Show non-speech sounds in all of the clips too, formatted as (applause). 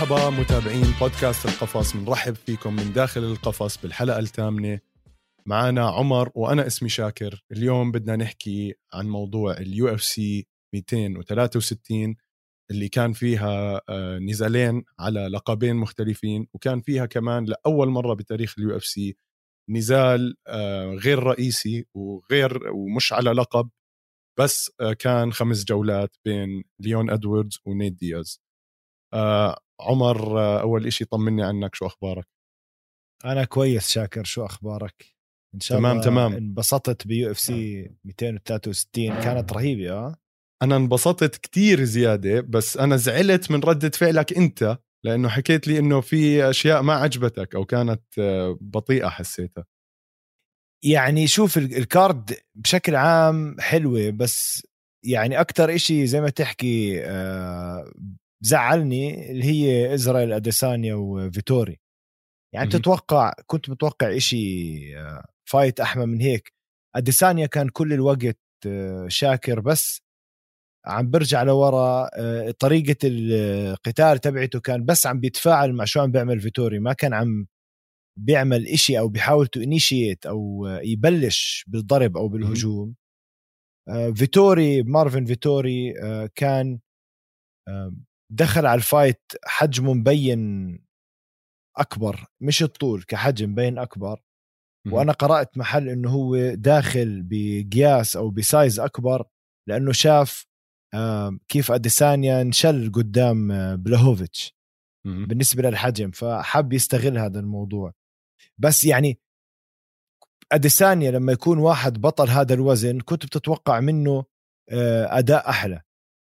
مرحبا متابعين بودكاست القفص. بنرحب فيكم من داخل القفص بالحلقة الثامنة. معنا عمر وأنا اسمي شاكر. اليوم بدنا نحكي عن موضوع ال UFC 263 اللي كان فيها آه، نزالين على لقبين مختلفين وكان فيها كمان لأول مرة بتاريخ ال UFC نزال آه، غير رئيسي وغير ومش على لقب بس آه، كان خمس جولات بين ليون إدواردز ونيت دياز. عمر أول إشي طمني عنك شو أخبارك؟ أنا كويس شاكر شو أخبارك؟ إن شاء الله تمام تمام. انبسطت ب UFC 263 كانت رهيبة آه. أنا انبسطت كتير زيادة بس أنا زعلت من ردة فعلك أنت لأنه حكيت لي إنه في أشياء ما عجبتك أو كانت آه، بطيئة حسيتها. يعني شوف ال card بشكل عام حلوة بس يعني أكثر إشي زي ما تحكي آه، زعلني اللي هي إزرائيل أديسانيا وفيتوري. يعني تتوقع كنت متوقع إشي fight آه، أحمى من هيك. أديسانيا كان كل الوقت شاكر بس. عم برجع لورا آه، طريقة القتال تبعته كان بس عم بيتفاعل مع شو عم بيعمل فيتوري. ما كان عم بيعمل إشي أو بيحاول to initiate أو يبلش بالضرب أو بالهجوم. آه، فيتوري مارفن فيتوري آه، كان دخل على ال fight حجمه مبين أكبر مش الطول كحجم مبين أكبر. وأنا قرأت محل إنه هو داخل بقياس أو ب size أكبر لأنه شاف كيف أديسانيا انشل قدام آه، بلاهوفيتش بالنسبة للحجم فحب يستغل هذا الموضوع. بس يعني أديسانيا لما يكون واحد بطل هذا الوزن كنت بتتوقع منه آه، أداء أحلى.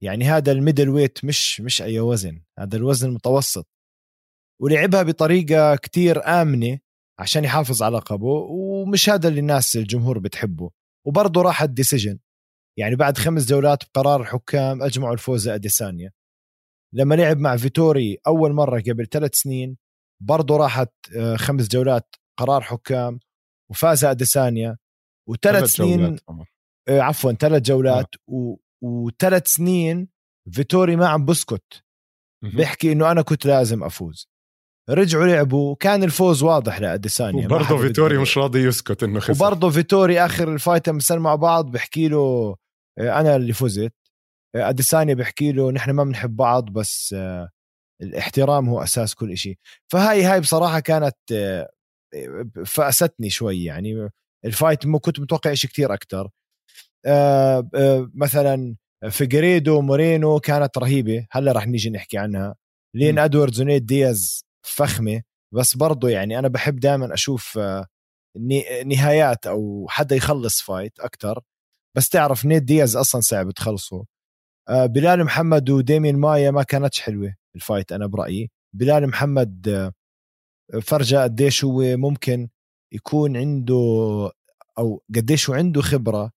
يعني هذا ال middleweight مش مش أي وزن هذا الوزن المتوسط. ولعبها بطريقة كتير آمنة عشان يحافظ على لقبه ومش هذا اللي الناس الجمهور بتحبه. وبرضه راح ال decision. يعني بعد خمس جولات بقرار الحكام أجمعوا الفوز اديسانيا لما لعب مع فيتوري أول مرة قبل ثلاث سنين برضه راحت آه، خمس جولات قرار حكام وفاز اديسانيا وثلاث سنين آه، عفوا ثلاث جولات آه. وثلاث سنين فيتوري ما عم بسكت. بيحكي إنه أنا كنت لازم أفوز. رجعوا لعبوا كان الفوز واضح لاديسانيا وبرضه فيتوري مش راضي يسكت إنه خسر. وبرضه فيتوري آخر ال fight لما مع بعض بحكي له آه، أنا اللي فزت. آه، اديسانيا بحكي له نحن ما بنحب بعض بس آه، الاحترام هو أساس كل شيء فهاي هاي بصراحة كانت فأستني شوي يعني. ال fight مو كنت متوقع شيء كثير أكثر مثلا فيغيريدو مورينو كانت رهيبة. هلأ رح نيجي نحكي عنها. ليون إدواردز ونيت دياز فخمة. بس برضه يعني أنا بحب دائما أشوف نهايات أو حدا يخلص fight أكثر بس تعرف نيت دياز أصلا صعب تخلصه. آه، بلال محمد وديمين مايا ما كانتش حلوة ال fight أنا برأيي. بلال محمد آه، فرجى قديش هو ممكن يكون عنده أو قديش هو عنده خبرة.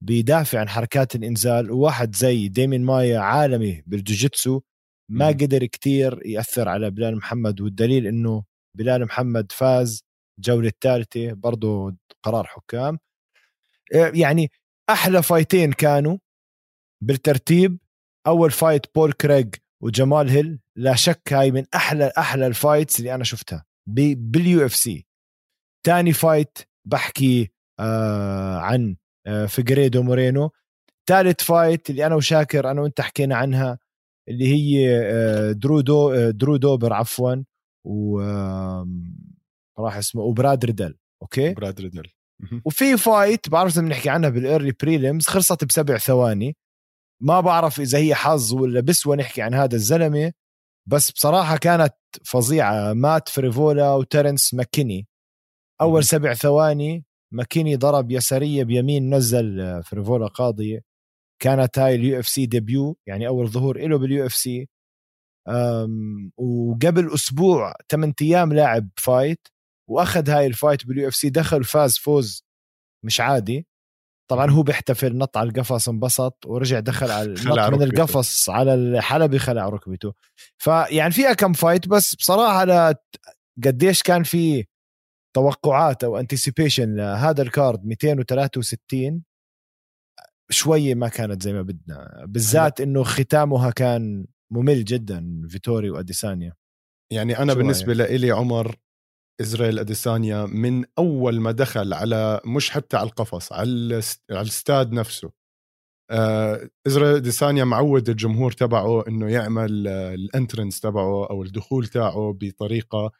بيدافع عن حركات الإنزال. وواحد زي ديمين مايا عالمي بالجوجيتسو ما قدر كتير يأثر على بلال محمد والدليل إنه بلال محمد فاز الجوله الثالثه برضه قرار حكام. آه، يعني أحلى فايتين كانوا بالترتيب. أول fight بول كريج وجمال هيل. لا شك هاي من أحلى أحلى ال fights اللي أنا شفتها بال UFC. ثاني fight بحكي آه عن فيغيريدو مورينو ثالث fight اللي أنا وشاكر أنا وأنت حكينا عنها اللي هي درو دو درو دوبر عفوا و راح اسمه وبراد ريدل أوكي؟ براد ريدل وفي fight بعرف إذا بنحكي عنها بال early prelims خلصت بسبع ثواني. ما بعرف إذا هي حظ ولا بسوى نحكي عن هذا الزلمة بس بصراحة كانت فظيعة. مات فريفولا وترنس ماكيني. أول سبع ثواني ماكيني ضرب يسارية بيمين نزل فريفولا قاضية. كانت هاي ال UFC debut يعني أول ظهور له بال UFC. وقبل أسبوع 8 أيام لاعب fight وأخذ هاي ال fight بال UFC دخل فاز فوز مش عادي. طبعا هو بيحتفل نط على القفص انبسط ورجع دخل على (laughs) نط من القفص على الحلبة خلع ركبته. فيعني فيها كم fight بس بصراحة قديش كان في توقعات أو anticipation لهذا ال card 263 شوية ما كانت زي ما بدنا. بالذات إنه ختامها كان ممل جدا فيتوري وأديسانيا. يعني أنا بالنسبة لي عمر إزرائيل أديسانيا من أول ما دخل على مش حتى على القفص على الاستاد نفسه. آه، إزرائيل أديسانيا معود الجمهور تبعه إنه يعمل ال entrance تبعه أو الدخول تاعه بطريقة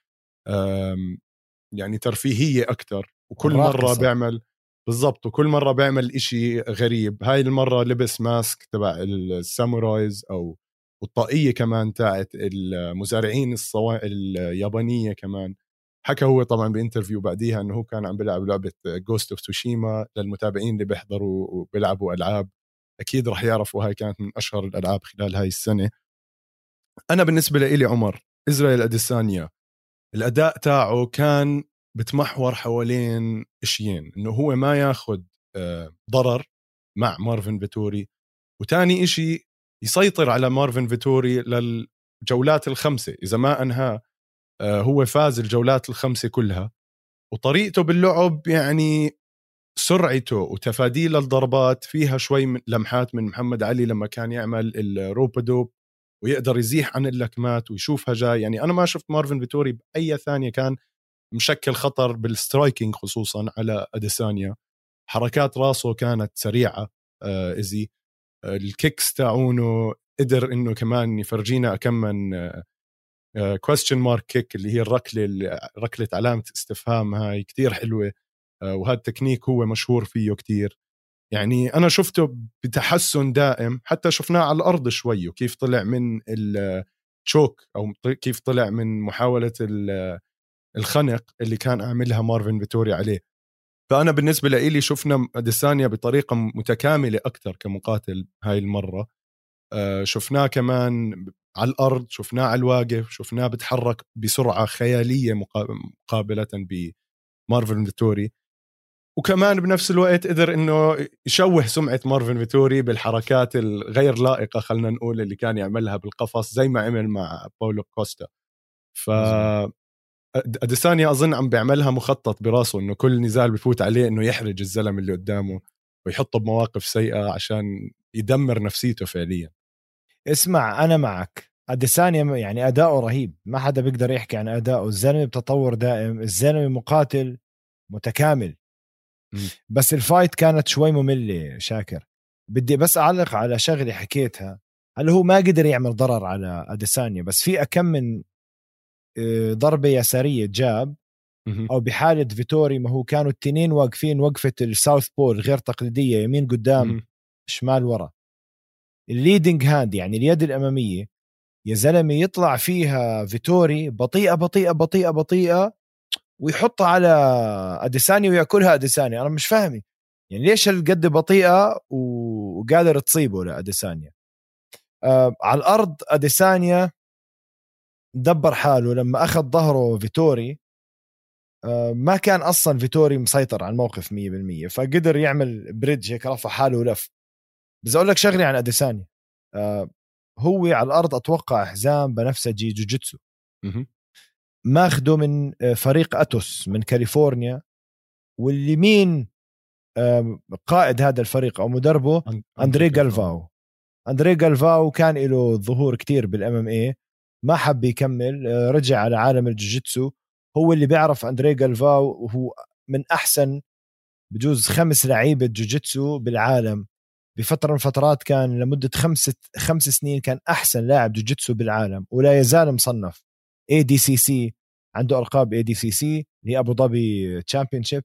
يعني ترفيهية أكتر وكل مرة بيعمل بالضبط وكل مرة بيعمل إشي غريب. هاي المرة لبس mask تبع ال samurais أو والطاقية كمان تاعت المزارعين الصوا... اليابانية كمان. حكى هو طبعا ب interview بعديها إنه هو كان عم بيلعب لعبة Ghost of Tsushima للمتابعين اللي بيحضروا وبيلعبوا ألعاب. أكيد رح يعرفوا هاي كانت من أشهر الألعاب خلال هاي السنة. أنا بالنسبة لي عمر اسرائيل اديسانيا الأداء تاعه كان بتمحور حوالين اشيين إنه هو ما ياخذ آه، ضرر مع مارفن فيتوري وتاني إشي يسيطر على مارفن فيتوري للجولات الخمسة إذا ما انهى آه، هو فاز الجولات الخمسة كلها وطريقته باللعب يعني سرعته وتفاديه للضربات فيها شوي من لمحات من محمد علي لما كان يعمل ال rope-a-dope ويقدر يزيح عن اللكمات ويشوفها جاي. يعني أنا ما شفت مارفن فيتوري بأي ثانية كان مشكل خطر بال striking خصوصا على أديسانيا. حركات راسه كانت سريعة آه easy آه ال kicks تاعونه قدر إنه كمان يفرجينا كم من question mark kick اللي هي الركلة ركلة علامة استفهام هاي كتير حلوة. آه، وهذا التكنيك هو مشهور فيه كتير. يعني أنا شفته بتحسن دائم حتى شفناه على الأرض شوي وكيف طلع من ال choke أو كيف طلع من محاولة الخنق اللي كان عاملها مارفن فيتوري عليه. فأنا بالنسبة لي شفنا اديسانيا بطريقة متكاملة أكثر كمقاتل هاي المرة. آه، شفناه كمان على الأرض شفناه على الواقف شفناه بتحرك بسرعة خيالية مقابلة بمارفن فيتوري. وكمان بنفس الوقت قدر إنه يشوه سمعة مارفن فيتوري بالحركات الغير لائقة خلينا نقول اللي كان يعملها بالقفص زي ما عمل مع باولو كوستا. ف اديسانيا أظن عم بيعملها مخطط براسه إنه كل نزال بفوت عليه إنه يحرج الزلمه اللي قدامه ويحطه بمواقف سيئة عشان يدمر نفسيته فعليا. اسمع أنا معك. اديسانيا يعني أداؤه رهيب. ما حدا بيقدر يحكي عن أداؤه. الزلمة بتطور دائم. الزلمة مقاتل متكامل. بس الفايت كانت شوي مملة شاكر. بدي بس أعلق على شغلة حكيتها. هل هو ما قدر يعمل ضرر على أديسانيا بس في أكم من آه، ضربة يسارية جاب أو بحالة فيتوري ما هو كانوا التنين واقفين وقفة ال southpaw غير تقليدية يمين قدام شمال ورا. ال leading hand يعني اليد الأمامية يا زلمة يطلع فيها فيتوري بطيئة بطيئة بطيئة بطيئة ويحطها على اديسانيا ويأكلها اديسانيا أنا مش فاهم يعني ليش هالقد بطيئة وقادر تصيبه لأديسانيا؟ آه على الأرض أديسانيا دبر حاله لما أخذ ظهره فيتوري. آه ما كان أصلا فيتوري مسيطر على الموقف 100% فقدر يعمل bridge هيك رفع حاله ولف. بس أقول لك شغلة عن اديساني آه هو على الأرض أتوقع حزام بنفسجي جوجيتسو ماخده من آه، فريق أتوس من كاليفورنيا واللي مين قائد هذا الفريق أو مدربه؟ أندري جالفاو. أندري جالفاو كان له ظهور كتير بال MMA ما حب يكمل آه رجع على عالم الجوجيتسو. هو اللي بيعرف أندري جالفاو وهو من أحسن بجوز خمس لعيبة جوجيتسو بالعالم. بفترة من الفترات كان لمدة خمس خمس سنين كان أحسن لاعب جوجيتسو بالعالم ولا يزال مصنف. اي دي سي سي عنده ألقاب اي دي سي سي اللي هي ابو ظبي championship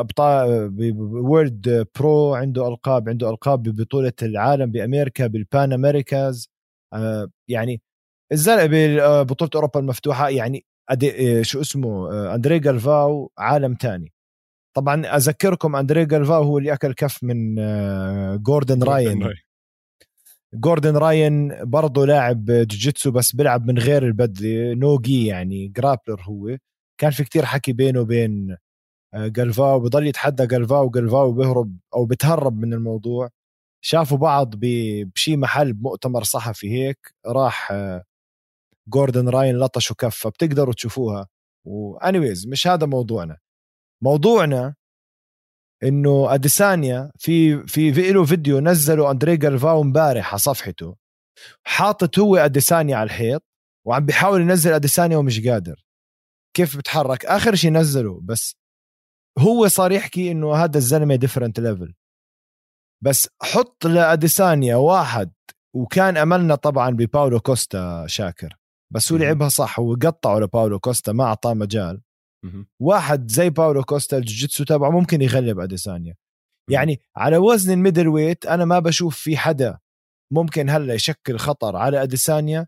ابطال World Pro عنده ألقاب عنده ألقاب ببطولة العالم بأمريكا بال Pan Americas آه، يعني الزلمة ببطوله أوروبا المفتوحة يعني آه، شو اسمه آه، أندري جالفاو عالم تاني. طبعا أذكركم أندري جالفاو هو اللي أكل كف من جوردن راين جوردن راين برضه لاعب جوجيتسو بس بيلعب من غير البدلة. no-gi يعني grappler هو. كان في كتير حكي بينه وبين جالفاو بضل يتحدى جالفاو وجالفاو بيهرب أو بتهرب من الموضوع. شافوا بعض بشي محل بمؤتمر صحفي هيك. راح جوردن راين لطشوا كف فبتقدروا تشوفوها. و anyways مش هذا موضوعنا. موضوعنا إنه أديسانيا في في في له فيديو نزله أندري جالفاو امبارح على صفحته. حاطط هو أديسانيا على الحيط وعم بيحاول ينزل أديسانيا ومش قادر. كيف بتحرك؟ آخر شيء نزله بس هو صار يحكي إنه هذا الزلمة different level بس حط لأديسانيا واحد وكان أملنا طبعا بباولو كوستا شاكر. بس هو لعبها صح هو قطعه لباولو كوستا ما أعطاه مجال. واحد زي باولو كوستا الجوجيتسو تبعه ممكن يغلب أديسانيا. يعني على وزن ال middleweight أنا ما بشوف في حدا ممكن هلا يشكل خطر على أديسانيا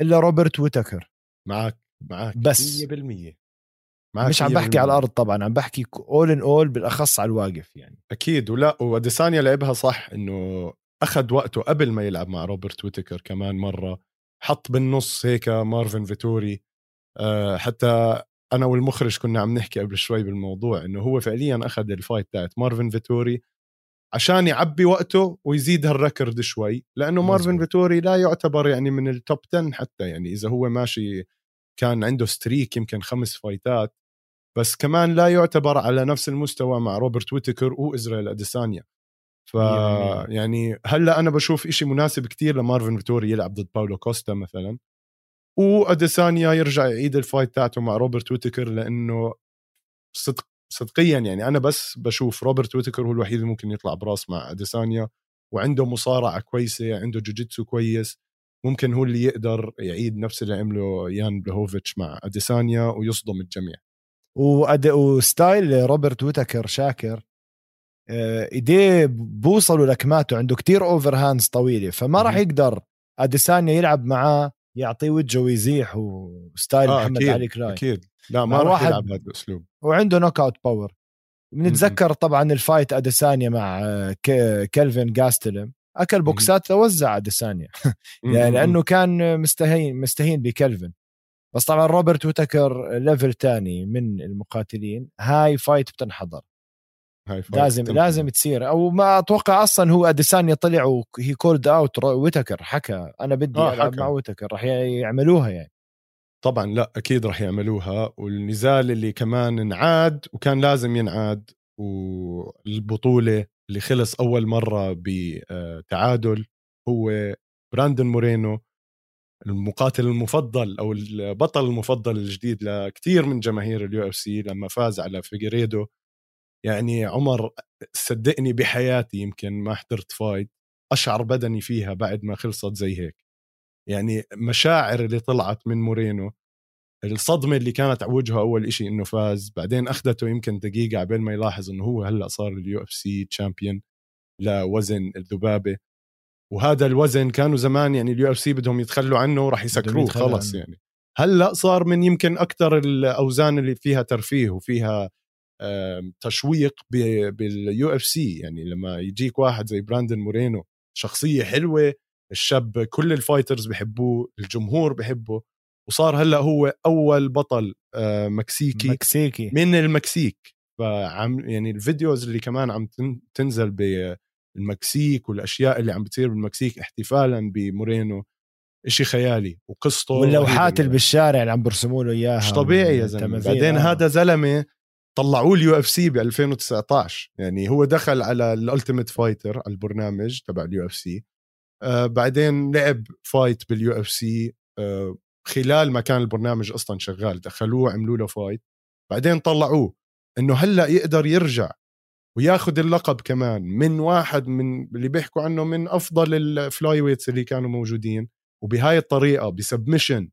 إلا روبرت ويتكر. معك معك بس. 100% معك مش عم بحكي على الأرض طبعا عم بحكي all in all بالأخص على الواقف يعني. أكيد ولا وأديسانيا لعبها صح إنه أخذ وقته قبل ما يلعب مع روبرت ويتكر كمان مرة. حط بالنص هيك مارفن فيتوري. أه حتى أنا والمخرج كنا عم نحكي قبل شوي بالموضوع إنه هو فعليا أخذ ال fight تاعت مارفن فيتوري عشان يعبي وقته ويزيد هال record شوي لأنه مارفن فيتوري لا يعتبر يعني من ال top 10 حتى يعني إذا هو ماشي كان عنده streak يمكن خمس fight ات بس كمان لا يعتبر على نفس المستوى مع روبرت ويتكر وإزرائيل أديسانيا. ف يعني هلأ أنا بشوف إشي مناسب كتير لمارفن فيتوري يلعب ضد باولو كوستا مثلا. وأديسانيا يرجع يعيد ال fight تاعته مع روبرت ويتكر لأنه صدق صدقيا يعني أنا بس بشوف روبرت ويتكر هو الوحيد اللي ممكن يطلع براس مع أديسانيا وعنده مصارعة كويسة عنده جوجيتسو كويس ممكن هو اللي يقدر يعيد نفس اللي عمله يان بلهوفيتش مع أديسانيا ويصدم الجميع. وأد... وستايل روبرت ويتكر شاكر آه، إيديه بوصلوا لكماته عنده كتير overhands طويلة فما راح يقدر أديسانيا يلعب معاه يعطيه وجهه ويزيح وستايل آه محمد أكيد. علي كلاي أكيد. لا ما راح يلعب هذا الأسلوب. وعنده knockout power بنتذكر طبعا ال fight أديسانيا مع كيلفن جاستلم. أكل box ات لوزع أديسانيا. (laughs) يعني لأنه كان مستهين مستهين بكلفن بس طبعا روبرت وتكر level تاني من المقاتلين. هاي fight بتنحضر. لازم. لازم تصير. أو ما أتوقع أصلا هو أديسانيا طلع وهي called out ويتكر حكى. أنا بدي آه ألعب مع ويتكر. راح يعملوها يعني. طبعا لا أكيد راح يعملوها. والنزال اللي كمان انعاد وكان لازم ينعاد والبطولة اللي خلص أول مرة بتعادل هو براندون مورينو المقاتل المفضل أو البطل المفضل الجديد لكثير من جماهير ال UFC لما فاز على فيجريدو يعني عمر صدقني بحياتي يمكن ما حضرت fight أشعر بدني فيها بعد ما خلصت زي هيك. يعني مشاعر اللي طلعت من مورينو الصدمة اللي كانت على وجهه أول إشي إنه فاز بعدين أخذته يمكن دقيقة قبل ما يلاحظ إنه هو هلأ صار ال UFC champion لوزن الذبابة. وهذا الوزن كانوا زمان يعني ال UFC بدهم يتخلوا عنه وراح يسكروه خلص يعني. هلأ صار من يمكن أكثر الأوزان اللي فيها ترفيه وفيها تشويق بال UFC. يعني لما يجيك واحد زي براندن مورينو شخصية حلوة الشاب كل ال fighters بحبوه الجمهور بحبه وصار هلأ هو أول بطل آه، مكسيكي مكسيكي. من المكسيك. فعم يعني ال videos اللي كمان عم تنزل بالمكسيك والأشياء اللي عم بتصير بالمكسيك احتفالا بمورينو إشي خيالي وقصته واللوحات اللي بالشارع اللي عم برسموا له إياها مش طبيعي يا زلمة. بعدين آه. هذا زلمة طلعوه ال UFC ب 2019 يعني هو دخل على ال Ultimate Fighter على البرنامج تبع ال UFC آه بعدين لعب fight بال UFC خلال ما كان البرنامج أصلا شغال. دخلوه عملوا له fight بعدين طلعوه. إنه هلأ يقدر يرجع وياخذ اللقب كمان من واحد من اللي بيحكوا عنه من أفضل ال flyweights اللي كانوا موجودين. وبهاي الطريقة ب submission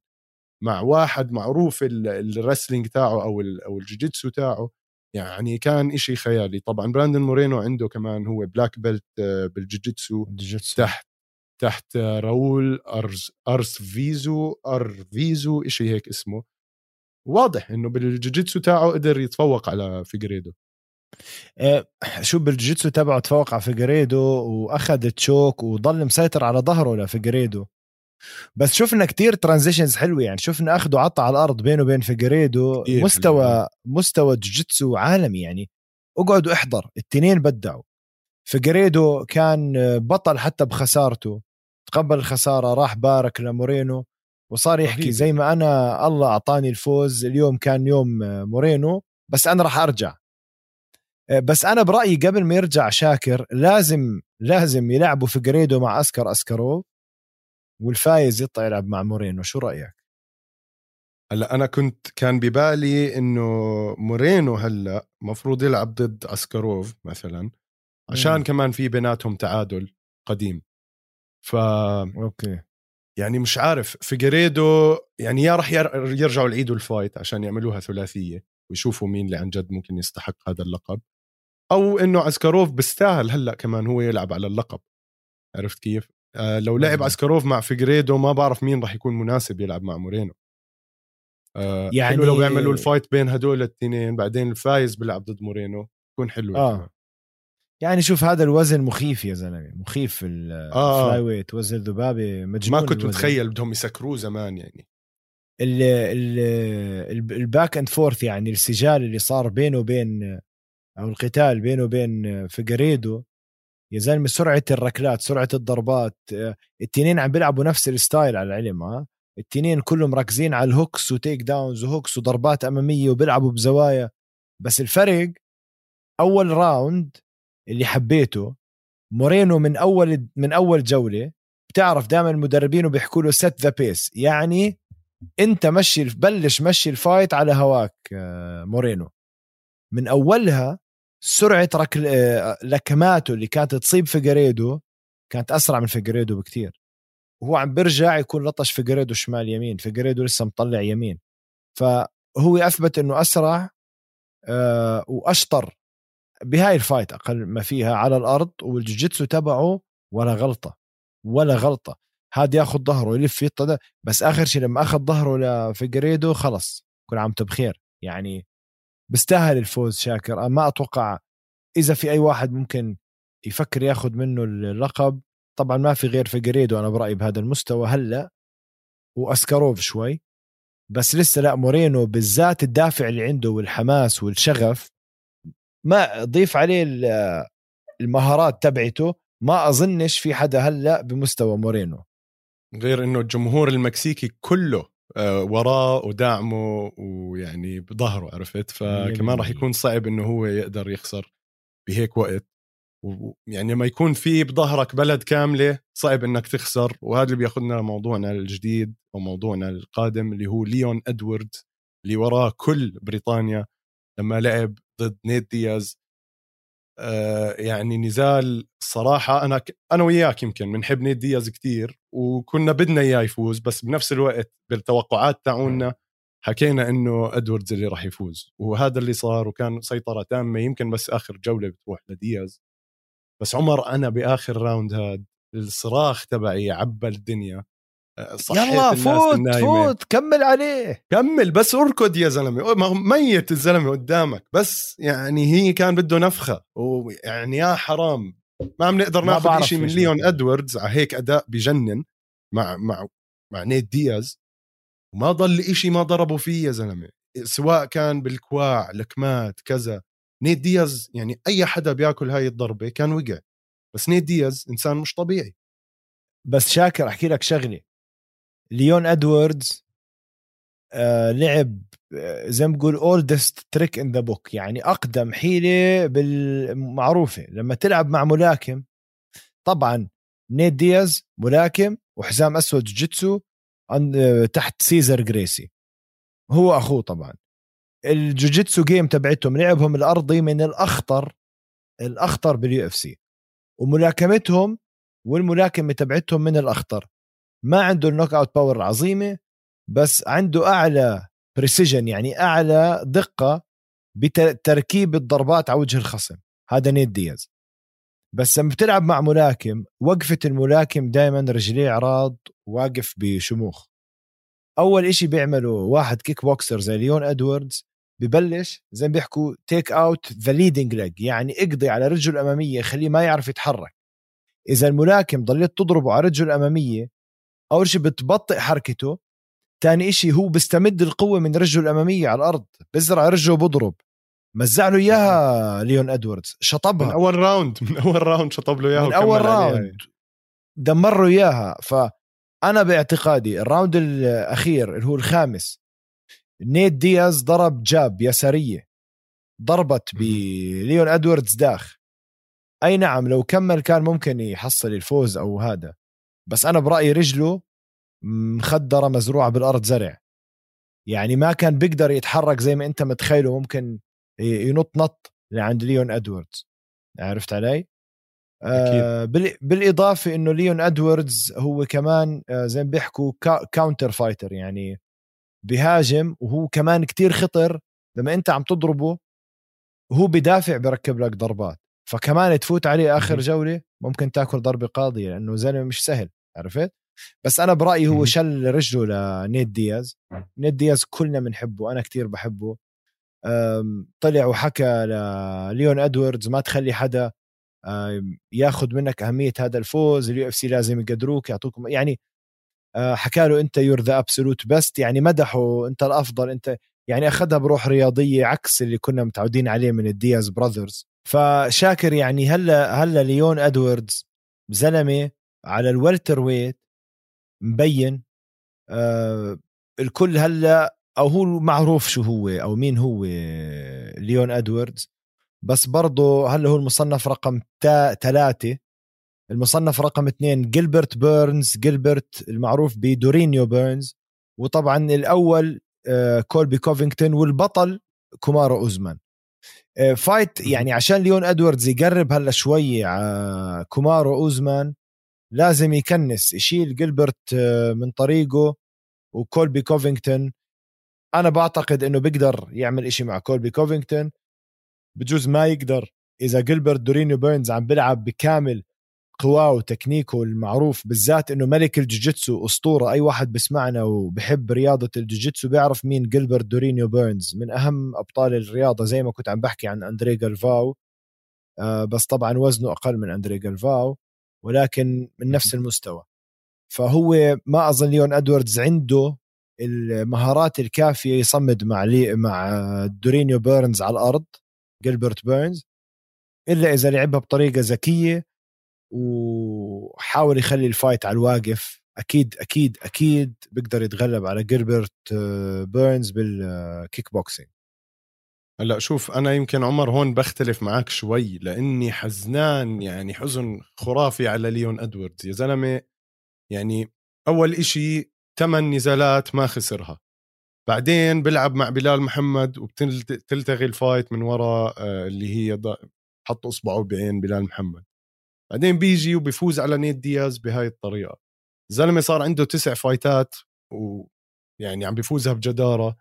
مع واحد معروف ال wrestling تاعه أو أو الجوجيتسو تاعه يعني كان إشي خيالي. طبعا براندن مورينو عنده كمان هو black belt بالجوجيتسو تحت تحت راول أرز أرس فيزو أر فيزو إشي هيك اسمه. واضح إنه بالجوجيتسو تاعه قدر يتفوق على فيجريدو. آه، شو بالجوجيتسو تبعه تفوق على فيجريدو وأخذ choke وضل مسيطر على ظهره لفيجريدو. بس شفنا كتير transitions حلوة يعني. شفنا اخذه عطى على الأرض بينه وبين فيجريدو مستوى مستوى جوجيتسو عالمي يعني. اقعد واحضر التنين بدعوا. فيجريدو كان بطل حتى بخسارته. تقبل الخسارة راح بارك لمورينو. وصار يحكي زي ما أنا الله أعطاني الفوز اليوم كان يوم مورينو بس أنا راح أرجع. بس أنا برأيي قبل ما يرجع شاكر لازم لازم يلعبوا فيجريدو مع أسكر أسكروف. والفايز يطلع يلعب مع مورينو شو رأيك؟ هلأ أنا كنت كان ببالي إنه مورينو هلأ مفروض يلعب ضد أسكاروف مثلا عشان مم. كمان في بيناتهم تعادل قديم. ف okay. يعني مش عارف فيجريدو يعني يا ير- يرجعوا يعيدوا ال fight عشان يعملوها ثلاثية ويشوفوا مين اللي عن جد ممكن يستحق هذا اللقب. أو إنه أسكاروف بيستاهل هلأ كمان هو يلعب على اللقب. عرفت كيف؟ آه لو لعب. أسكاروف مع فيجريدو ما بعرف مين راح يكون مناسب يلعب مع مورينو آه يعني حلو لو بيعملوا ال fight بين هدول الاثنين بعدين الفايز بيلعب ضد مورينو يكون حلو آه. كمان. يعني شوف هذا الوزن مخيف يا زلمة مخيف آه. ال fly weight وزن ذبابه مجنون ما كنت الوزن. متخيل بدهم يسكروه زمان يعني ال ال- ال back and forth يعني السجال اللي صار بينه وبين أو القتال بينه وبين فيجريدو يا زلمة سرعة الركلات سرعة الضربات آه، التنين عم بيلعبوا نفس ال style على العلم ها؟ التنين كلهم مركزين على ال hooks و takedowns و hooks وضربات أمامية وبيلعبوا بزوايا. بس الفرق أول round اللي حبيته مورينو من أول من أول جولة بتعرف دائما المدربين بيحكوا له set the pace يعني أنت مشي بلش مشي ال fight على هواك آه، مورينو. من أولها سرعة ركل آه، لكماته اللي كانت تصيب فيجريدو كانت أسرع من فيجريدو بكتير. وهو عم برجع يكون لطش فيجريدو شمال يمين فيجريدو لسه مطلع يمين. فهو أثبت إنه أسرع آه، وأشطر بهاي ال fight أقل ما فيها على الأرض والجوجيتسو تبعه ولا غلطة ولا غلطة. هذا ياخذ ظهره يلف ده بس آخر شيء لما أخذ ظهره لفيجريدو خلص كل عام بخير. يعني بيستاهل الفوز شاكر. ما أتوقع إذا في أي واحد ممكن يفكر ياخذ منه اللقب. طبعا ما في غير فيجريدو أنا برأيي بهذا المستوى هلأ وأسكاروف شوي. بس لسه لا مورينو بالذات الدافع اللي عنده والحماس والشغف ما ضيف عليه ال- المهارات تبعته. ما أظنش في حدا هلأ بمستوى مورينو. غير إنه الجمهور المكسيكي كله وراه ودعمه ويعني بظهره عرفت؟ فكمان راح يكون صعب إنه هو يقدر يخسر بهيك وقت. ويعني لما يكون في بظهرك بلد كاملة صعب إنك تخسر. وهذا اللي بياخذنا لموضوعنا الجديد أو موضوعنا القادم اللي هو ليون إدوارد اللي وراه كل بريطانيا لما لعب ضد نيت دياز. يعني نزال صراحة أنا ك... أنا وياك يمكن بنحب نيت دياز كتير وكنا بدنا إياه يفوز بس بنفس الوقت بالتوقعات تاعونا حكينا إنه أدواردز اللي راح يفوز وهذا اللي صار وكان سيطرة تامة يمكن بس آخر جولة بتروح لدياز. بس عمر أنا بآخر round هاد الصراخ تبعي عبى الدنيا. آه، صحيت يلا فوت النايمة. فوت كمل عليه. كمل بس اركض يا زلمة. ميت الزلمة قدامك. بس يعني هي كان بده نفخة. ويعني يا حرام. ما عم نقدر ناخذ شيء من ليون. ادواردز على هيك أداء بجنن مع مع مع نيت دياز. وما ضل إشي ما ضربوا فيه يا زلمة. سواء كان بالكواع لكمات كذا. نيت دياز يعني أي حدا بياكل هاي الضربة كان وقع. بس نيت دياز إنسان مش طبيعي. بس شاكر أحكي لك شغلة. ليون إدواردز آه لعب آه، زي ما بقول oldest trick in the book يعني أقدم حيلة بالمعروفة. لما تلعب مع ملاكم طبعا نيت دياز ملاكم وحزام أسود جيتسو آه، تحت سيزر جريسي. هو أخوه طبعا. الجوجيتسو جيم تبعتهم لعبهم الأرضي من الأخطر الأخطر بال UFC وملاكمتهم والملاكمة تبعتهم من الأخطر. ما عنده ال knockout power العظيمه بس عنده أعلى precision يعني أعلى دقة بتركيب الضربات على وجه الخصم. هذا نيت دياز. بس لما بتلعب مع ملاكم وقفة الملاكم دائما رجليه عراض واقف بشموخ. أول إشي بيعمله واحد kickboxer زي ليون إدواردز ببلش زي ما بيحكوا take out the leading leg يعني اقضي على رجله الأمامية خليه ما يعرف يتحرك. إذا الملاكم ضليت تضربه على رجله الأمامية أول شيء بتبطئ حركته تاني إشي هو بيستمد القوة من رجله الأمامية على الأرض بزرع رجله بضرب. مزع له إياها ليون أدواردز من شطبها أول round من أول round شطب له إياها من عليها. round دمر له إياها. فأنا باعتقادي ال round الأخير اللي هو الخامس نيت دياز ضرب جاب يسارية ضربت بليون أدواردز داخ. أي نعم لو كمل كان ممكن يحصل الفوز أو هذا. بس أنا برأيي رجله مخدرة مزروعة بالأرض زرع. يعني ما كان بيقدر يتحرك زي ما أنت متخيله ممكن ينط نط لعند ليون إدواردز. عرفت علي؟ آه بالإضافة إنه ليون إدواردز هو كمان آه زي ما بيحكوا counter fighter يعني بيهاجم وهو كمان كتير خطر. لما أنت عم تضربه وهو بدافع بركب لك ضربات. فكمان تفوت عليه آخر جولة ممكن تاكل ضربه قاضيه لأنه زلمة مش سهل عرفت؟ بس أنا برأيي هو شل رجله لنيد دياز. نيد دياز كلنا بنحبه أنا كتير بحبه. طلع وحكى لليون إدواردز ما تخلي حدا ياخذ منك أهمية هذا الفوز ال UFC لازم يقدروك يعطوكم يعني آه، حكى له أنت you're the absolute best يعني مدحه أنت الأفضل أنت يعني أخذها بروح رياضية عكس اللي كنا متعودين عليه من الدياز brothers فشاكر يعني هلا هلا ليون إدواردز زلمه على ال welterweight مبين آه الكل هلا أو هو معروف شو هو أو مين هو ليون إدواردز بس برضه هلا هو المصنف رقم ثلاثة المصنف رقم اثنين جيلبرت بيرنز جيلبرت المعروف بدورينيو بيرنز وطبعا الأول آه، كولبي كوفينغتون والبطل كومارو أوزمان. fight يعني عشان ليون إدواردز يقرب هلا شوي على كومارو أوزمان لازم يكنس يشيل جيلبرت آه، من طريقه وكولبي كوفينغتون. أنا بعتقد إنه بيقدر يعمل إشي مع كولبي كوفينغتون. بجوز ما يقدر إذا جيلبرت دورينيو بيرنز عم بيلعب بكامل قواه وتكنيكه المعروف بالذات إنه ملك الجوجيتسو أسطورة. أي واحد بسمعنا وبحب رياضة الجوجيتسو بيعرف مين جيلبرت دورينيو بيرنز. من أهم أبطال الرياضة زي ما كنت عم بحكي عن أندري جالفاو. آه بس طبعا وزنه أقل من أندري جالفاو ولكن من نفس المستوى. فهو ما أظن ليون إدواردز عنده المهارات الكافية يصمد مع لي مع دورينيو بيرنز على الأرض جيلبرت بيرنز إلا إذا لعبها بطريقة ذكية وحاول يخلي ال fight على الواقف. أكيد أكيد أكيد بيقدر يتغلب على جيلبرت آه، بيرنز بالكيك بوكسينج. هلأ شوف أنا يمكن عمر هون بختلف معك شوي لأني حزنان يعني حزن خرافي على ليون إدواردز. يا زلمة يعني أول إشي ثمان نزالات ما خسرها. بعدين بيلعب مع بلال محمد وبتلتغي ال fight من وراء آه، اللي هي حط إصبعه بعين بلال محمد. بعدين بيجي وبيفوز على نيت دياز بهاي الطريقة. الزلمه صار عنده تسع فايتات ويعني عم بيفوزها بجدارة.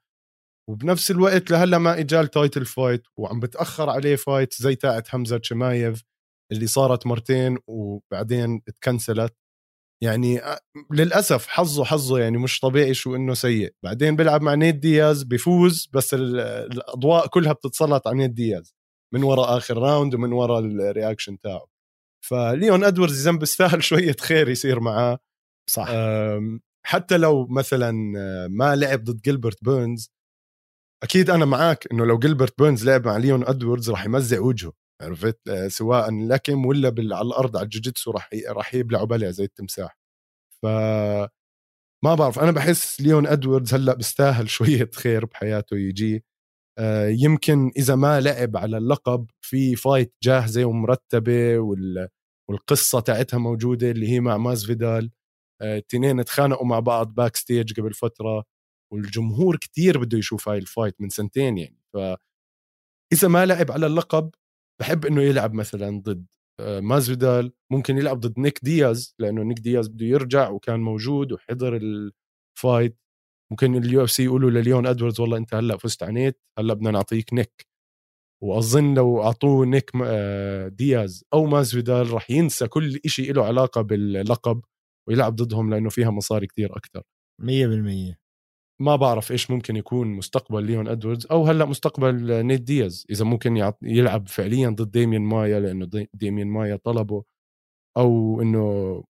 وبنفس الوقت لهلأ ما اجال title fight وعم بتأخر عليه fight زي تاعت حمزة شمايف اللي صارت مرتين وبعدين اتكنسلت. يعني للأسف حظه حظه يعني مش طبيعي شو إنه سيء. بعدين بيلعب مع نيت دياز بيفوز بس الأضواء كلها بتتسلط على نيت دياز. من وراء آخر round ومن وراء ال reaction تاعه. فليون إدواردز اذا بيستاهل (laughs) شوية خير يصير معاه. صح. حتى لو مثلا ما لعب ضد جيلبرت بيرنز أكيد أنا معك إنه لو جيلبرت بيرنز لعب مع ليون إدواردز راح يمزع وجهه عرفت؟ آه، سواء لكم ولا على الأرض على الجوجيتسو راح راح يبلعوا بلع زي التمساح. ف ما بعرف أنا بحس ليون إدواردز هلأ بيستاهل (laughs) شوية خير بحياته يجي. آه، يمكن إذا ما لعب على اللقب في fight جاهزة ومرتبة والقصة تاعتها موجودة اللي هي مع مازفيدال الاثنين آه، اتخانقوا مع بعض backstage قبل فترة والجمهور كتير بده يشوف هاي ال fight من سنتين يعني. ف إذا ما لعب على اللقب بحب إنه يلعب مثلا ضد آه، مازفيدال ممكن يلعب ضد نيك دياز لأنه نيك دياز بده يرجع وكان موجود وحضر ال fight ممكن ال UFC يقولوا لليون إدواردز والله أنت هلأ فزت ع نيت هلأ بدنا نعطيك نيك. وأظن لو أعطوه نيك آه، دياز أو مازفيدال راح ينسى كل شيء له علاقة باللقب ويلعب ضدهم لأنه فيها مصاري كتير أكثر 100% ما بعرف إيش ممكن يكون مستقبل ليون إدواردز أو هلأ مستقبل نيت دياز. إذا ممكن يلعب فعليا ضد ديمين مايا لأنه ديمين مايا طلبه أو إنه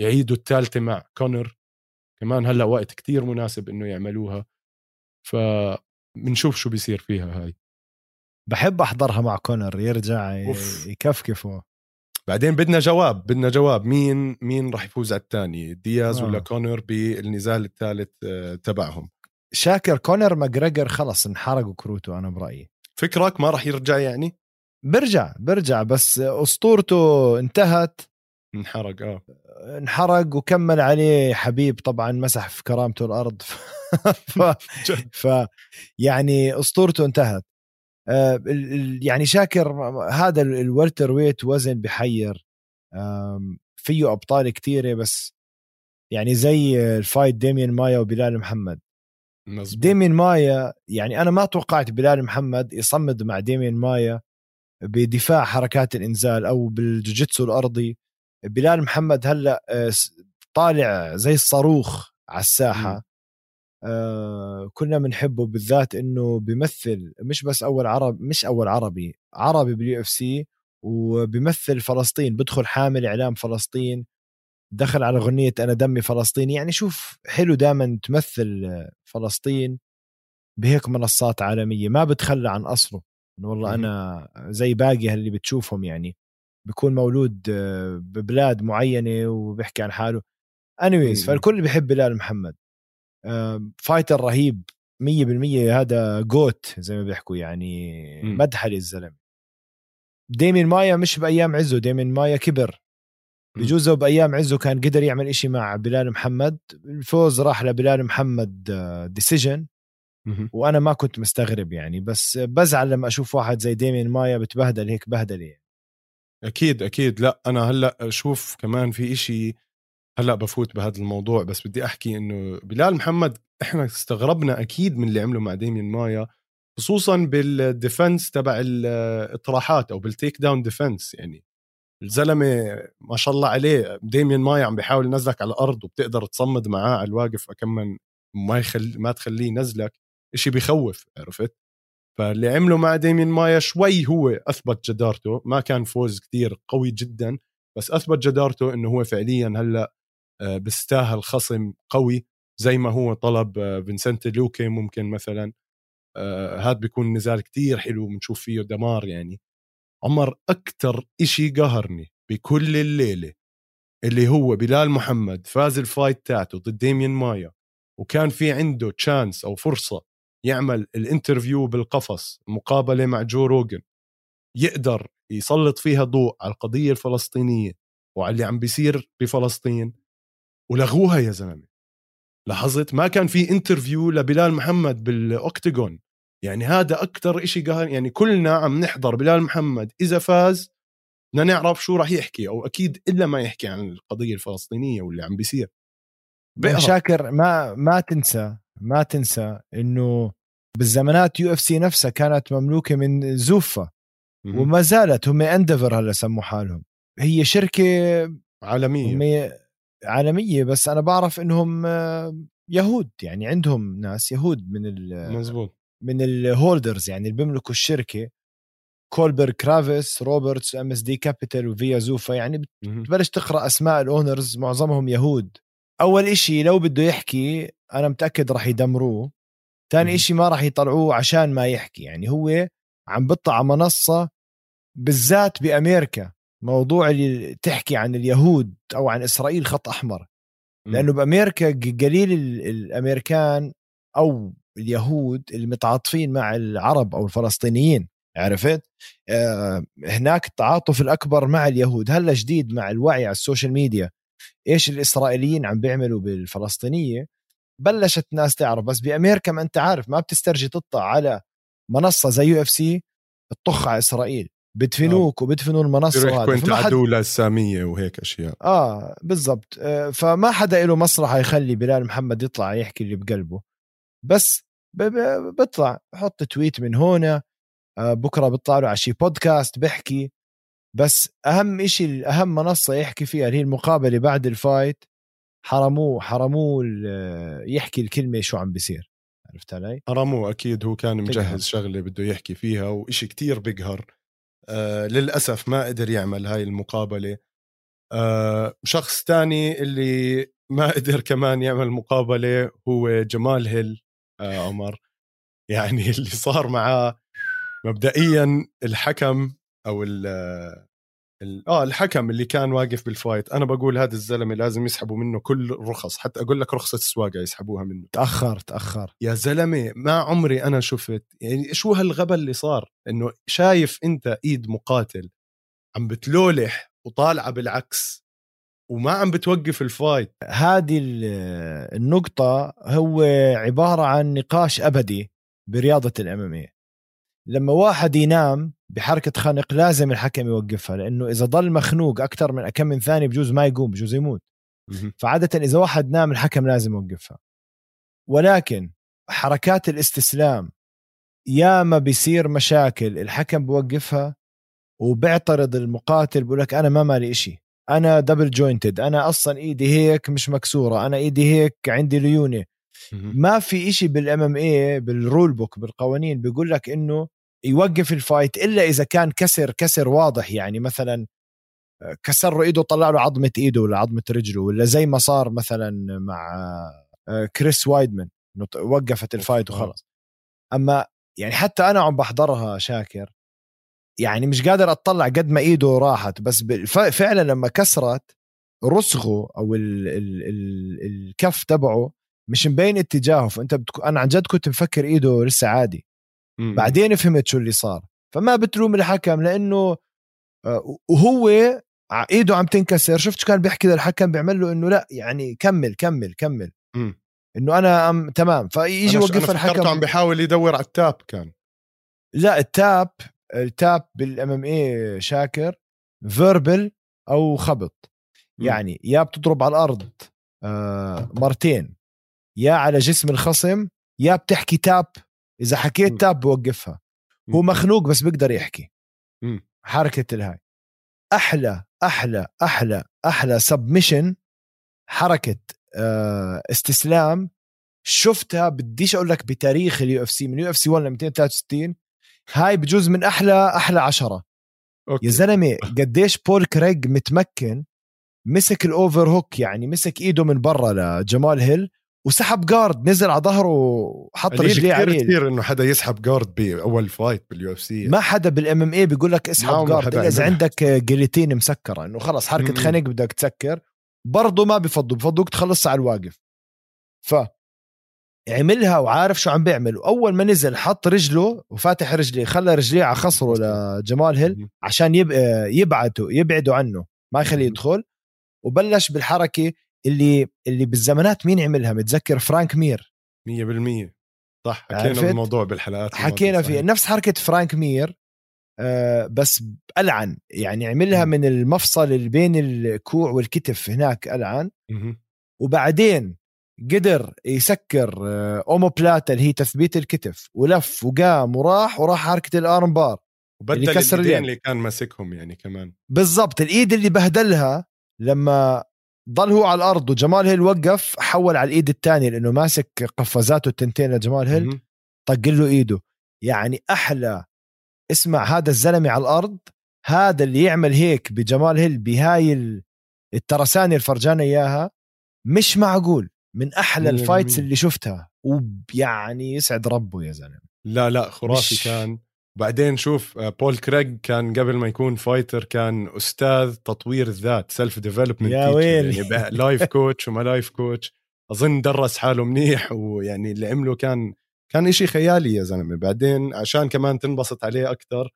يعيدوا الثالثه مع كونر. كمان هلأ وقت كتير مناسب إنه يعملوها. فبنشوف شو بيصير فيها هاي. بحب أحضرها مع كونر يرجع يكفكفه. بعدين بدنا جواب بدنا جواب. مين مين راح يفوز على الثاني دياز آه. ولا كونر بالنزال الثالث آه، تبعهم. شاكر كونر ماجريجر خلص انحرقوا كروته أنا برأيي. فكرك ما راح يرجع يعني؟ برجع برجع بس أسطورته انتهت. انحرق آه. انحرق وكمل عليه حبيب طبعا مسح في كرامته الأرض. (laughs) ف... (laughs) ف يعني أسطورته انتهت. آه، يعني شاكر هذا ال welterweight وزن بحير. فيه أبطال كثيره بس يعني زي ال fight ديمين مايا وبلال محمد. مزبوط. ديمين مايا يعني أنا ما توقعت بلال محمد يصمد مع ديمين مايا بدفاع حركات الإنزال أو بالجوجيتسو الأرضي. بلال محمد هلأ آه، طالع زي الصاروخ على الساحة. آه كنا بنحبه بالذات إنه بيمثل مش بس أول عرب مش أول عربي عربي بال UFC وبيمثل فلسطين بدخل حامل أعلام فلسطين دخل على أغنية أنا دمي فلسطيني يعني شوف حلو دائما تمثل فلسطين بهيك منصات عالمية ما بتخلى عن أصله. إنه والله أنا زي باقي اللي بتشوفهم يعني. بيكون مولود آه، ببلاد معينة وبيحكي عن حاله. anyways فالكل بيحب بلال محمد. fighter رهيب 100% هذا GOAT زي ما بيحكوا يعني مدحلة الزلمة. ديمين مايا مش بأيام عزه ديمين مايا كبر. بجوز لو بأيام عزه كان قدر يعمل إشي مع بلال محمد. الفوز راح لبلال محمد decision آه، وأنا ما كنت مستغرب يعني بس بزعل لما أشوف واحد زي ديمين مايا بتبهدل هيك بهدلة. يعني. أكيد أكيد. لأ أنا هلأ أشوف كمان في إشي هلأ بفوت بهذا الموضوع. بس بدي أحكي إنه بلال محمد إحنا استغربنا أكيد من اللي عمله مع ديمين مايا خصوصا بال defense تبع الإطراحات أو بال takedown defense. يعني الزلمة ما شاء الله عليه ديمين مايا عم بيحاول ينزلك على الأرض وبتقدر تصمد معاه على الواقف كمان ما يخلي ما تخليه ينزلك. إشي بخوف عرفت؟ فاللي عمله مع ديمين مايا شوي هو أثبت جدارته. ما كان فوز كتير قوي جدا بس أثبت جدارته إنه هو فعليا هلأ آه، بيستاهل خصم قوي زي ما هو طلب آه، فيسنتي لوكي ممكن مثلا. آه، هذا بيكون نزال كتير حلو بنشوف فيه دمار يعني. عمر أكتر إشي قهرني بكل الليلة اللي هو بلال محمد فاز ال fight تاعته ضد ديمين مايا وكان في عنده chance أو فرصة يعمل ال interview بالقفص مقابلة مع جو روجن يقدر يسلط فيها ضوء على القضية الفلسطينية وعلى اللي عم بيصير بفلسطين. ولغوها يا زلمة. لاحظت ما كان في interview لبلال محمد بال octagon يعني هذا أكثر شيء قهر يعني كلنا عم نحضر بلال محمد إذا فاز بدنا نعرف شو راح يحكي أو أكيد إلا ما يحكي عن القضية الفلسطينية واللي عم بيصير. شاكر ما ما تنسى. ما تنسى إنه بالزمانات UFC نفسها كانت مملوكة من زوفا وما زالت هم Endeavor هلا سموا حالهم. هي شركة عالمية. عالمية بس أنا بعرف إنهم يهود يعني عندهم ناس يهود من مزبوط. من ال holders يعني اللي بيملكوا الشركة. Kohlberg Kravis Roberts MSD Capital وفيا زوفا يعني بتبلش تقرأ أسماء ال owners معظمهم يهود. أول إشي لو بده يحكي أنا متأكد راح يدمروه. ثاني إشي ما راح يطلعوه عشان ما يحكي يعني هو عم بيطلع على منصة بالذات بامريكا موضوع اللي تحكي عن اليهود أو عن إسرائيل خط أحمر. لأنه بامريكا قليل الأمريكان أو اليهود المتعاطفين مع العرب أو الفلسطينيين عرفت؟ آه هناك التعاطف الأكبر مع اليهود هلأ جديد مع الوعي على ال social media. إيش الإسرائيليين عم بيعملوا بالفلسطينية؟ بلشت الناس تعرف بس بأمريكا ما أنت عارف ما بتسترجي تطلع على منصة زي UFC تطخ على إسرائيل بدفنوك آه. وبدفنوا المنصة هذه كنت عدو للساميه وهيك أشياء. آه بالضبط آه فما حدا له مصلحه يخلي بلال محمد يطلع يحكي اللي بقلبه. بس بيطلع بحط tweet من هنا آه، بكرة بيطلع له على شي بودكاست بحكي. بس أهم شيء أهم منصة يحكي فيها اللي هي المقابلة بعد الفايت حرموه حرموه يحكي الكلمة شو عم بيصير عرفت علي؟ حرموه أكيد هو كان مجهز شغلة بده يحكي فيها وإشي كتير بقهر آه للأسف ما قدر يعمل هاي المقابلة. آه شخص تاني اللي ما (laughs) قدر كمان يعمل مقابلة هو جمال هيل. آه عمر. يعني اللي صار معاه مبدئيا الحكم أو ال آه الحكم اللي كان واقف بال fight. أنا بقول هذا الزلمة لازم يسحبوا منه كل الرخص. حتى أقول لك رخصة السواقه يسحبوها منه. تأخر تأخر. يا زلمة ما عمري أنا شفت يعني شو هالغبا اللي صار؟ إنه شايف أنت إيد مقاتل عم بتلولح وطالعة بالعكس وما عم بتوقف ال fight. هذه النقطة هو عبارة عن نقاش أبدي برياضة ال MMA لما واحد ينام بحركة خنق لازم الحكم يوقفها لأنه إذا ضل مخنوق أكثر من كم من ثانية بجوز ما يقوم بجوز يموت. فعادة إذا واحد نام الحكم لازم يوقفها. ولكن حركات الاستسلام ياما بيصير مشاكل الحكم بوقفها وبيعترض المقاتل بقول لك أنا ما مالي إشي. أنا double jointed أنا أصلا إيدي هيك مش مكسورة أنا إيدي هيك عندي ليونة. ما في إشي بال MMA بال rule book بالقوانين بيقول لك إنه يوقف ال fight إلا إذا كان كسر كسر واضح يعني مثلا آه، كسر له إيده طلع له عظمة إيده ولا عظمة رجله ولا زي ما صار مثلا مع آه، كريس وايدمان وقفت ال fight وخلص أما يعني حتى أنا عم بحضرها شاكر يعني مش قادر أطلع قد ما إيده راحت بس فعلا لما كسرت رسغه أو ال ال ال الكف تبعه مش مبين اتجاهه فأنت بتك... أنا عن جد كنت مفكر إيده لسه عادي. م- بعدين فهمت شو اللي صار. فما بتلوم الحكم لأنه آه، وهو إيده عم تنكسر. شفت شو كان بيحكي للحكم بيعمل له إنه لا يعني كمل كمل كمل. م. إنه أنا أم تمام. فيجي يوقف الحكم. عم بيحاول يدور على التاب كان. لا التاب التاب بالإم إم اي شاكر verbal أو خبط. م. يعني يا بتضرب على الأرض آه مرتين. يا على جسم الخصم يا بتحكي tap إذا حكيت م. tap بوقفها. هو مخنوق بس بيقدر يحكي م. حركة الهاي أحلى أحلى أحلى أحلى submission حركة آه استسلام شفتها بديش أقول لك بتاريخ ال UFC من UFC 1 ل 263 هاي بجوز من أحلى أحلى عشرة أوكي. يا زلمة قديش بول كريج متمكن مسك ال overhook يعني مسك إيده من برا لجمال هيل وسحب guard نزل على ظهره وحط رجليه عليه. كثير إنه حدا يسحب guard بأول fight بال UFC ما حدا بال MMA بيقول لك اسحب guard إلا إذا عندك جليتين مسكرة إنه خلص حركة خنق بدك تسكر. برضه ما بفضوا بفضوك تخلص على الواقف. ف عملها وعارف شو عم بيعمل واول ما نزل حط رجله وفاتح رجليه خلى رجليه على خصره لجمال هيل عشان يبعده يبعدوا عنه ما يخليه يدخل. وبلش بالحركة اللي اللي بالزمانات مين عملها متذكر فرانك مير؟ 100% صح حكينا بالموضوع بالحلقات حكينا في نفس حركة فرانك مير آه بس ألعن يعني عملها من المفصل اللي بين الكوع والكتف هناك ألعن. وبعدين قدر يسكر آه، omoplata اللي هي تثبيت الكتف. ولف وقام وراح وراح حركة ال armbar وبدل اللي كسر اليدين اللي كان ماسكهم يعني كمان. بالضبط. الإيد اللي بهدلها لما ضل هو على الأرض وجمال هيل وقف حول على الإيد الثانية لأنه ماسك قفازاته التنتين لجمال هيل طق له إيده. يعني أحلى اسمع هذا الزلمة على الأرض هذا اللي يعمل هيك بجمال هيل بهاي الترسانة الفرجانة إياها مش معقول من أحلى ال fights اللي شفتها. ويعني يسعد ربه يا زلمة. لا لا خرافي مش... كان. بعدين شوف آه، بول كريج كان قبل ما يكون fighter كان أستاذ تطوير الذات self development يا ويلي. يعني life coach وما life coach أظن درس حاله منيح ويعني اللي عمله كان كان إشي خيالي يا زلمة. بعدين عشان كمان تنبسط عليه أكثر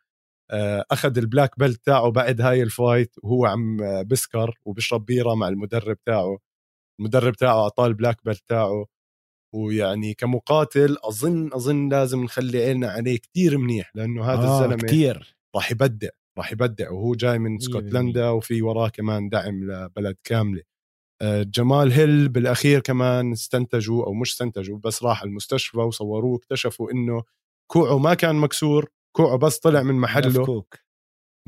آه، أخذ ال black belt تاعه بعد هاي ال fight وهو عم بسكر وبشرب بيرة مع المدرب تاعه. المدرب تاعه أعطاه ال black belt تاعه. ويعني كمقاتل أظن أظن لازم نخلي عيننا عليه كتير منيح لأنه هذا آه الزلمة كتير. راح يبدع راح يبدع وهو جاي من اسكتلندا وفي وراه كمان دعم لبلد كاملة. آه، جمال هيل بالأخير كمان استنتجوا أو مش استنتجوا بس راح المستشفى وصوروه اكتشفوا إنه كوعه ما كان مكسور كوعه بس طلع من محله. مفكوك.